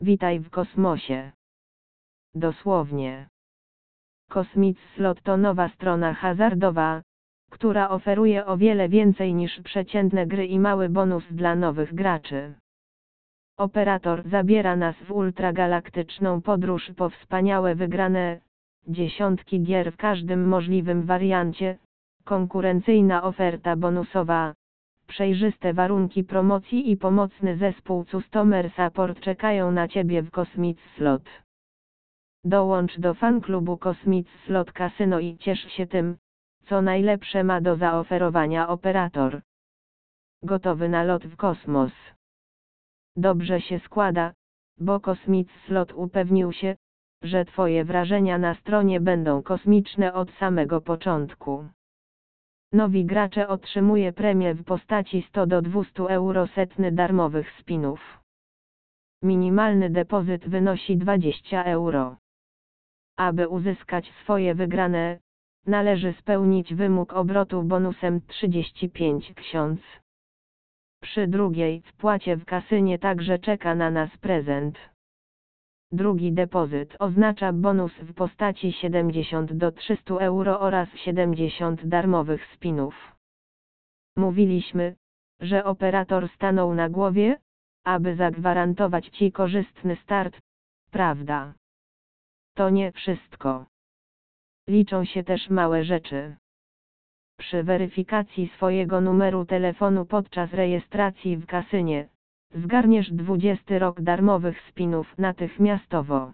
Witaj w kosmosie. Dosłownie. Kosmic Slot to nowa strona hazardowa, która oferuje o wiele więcej niż przeciętne gry i mały bonus dla nowych graczy. Operator zabiera nas w ultragalaktyczną podróż po wspaniałe wygrane dziesiątki gier w każdym możliwym wariancie, konkurencyjna oferta bonusowa, przejrzyste warunki promocji i pomocny zespół Customer Support czekają na Ciebie w Cosmic Slot. Dołącz do fanklubu Cosmic Slot Casino i ciesz się tym, co najlepsze ma do zaoferowania operator. Gotowy na lot w kosmos. Dobrze się składa, bo Cosmic Slot upewnił się, że Twoje wrażenia na stronie będą kosmiczne od samego początku. Nowi gracze otrzymuje premię w postaci 100 do 200 euro setny darmowych spinów. Minimalny depozyt wynosi 20 euro. Aby uzyskać swoje wygrane, należy spełnić wymóg obrotu bonusem 35 ksiądz. Przy drugiej wpłacie w kasynie także czeka na nas prezent. Drugi depozyt oznacza bonus w postaci 70 do 300 euro oraz 70 darmowych spinów. Mówiliśmy, że operator stanął na głowie, aby zagwarantować Ci korzystny start, prawda? To nie wszystko. Liczą się też małe rzeczy. Przy weryfikacji swojego numeru telefonu podczas rejestracji w kasynie, zgarniesz 20 rok darmowych spinów natychmiastowo.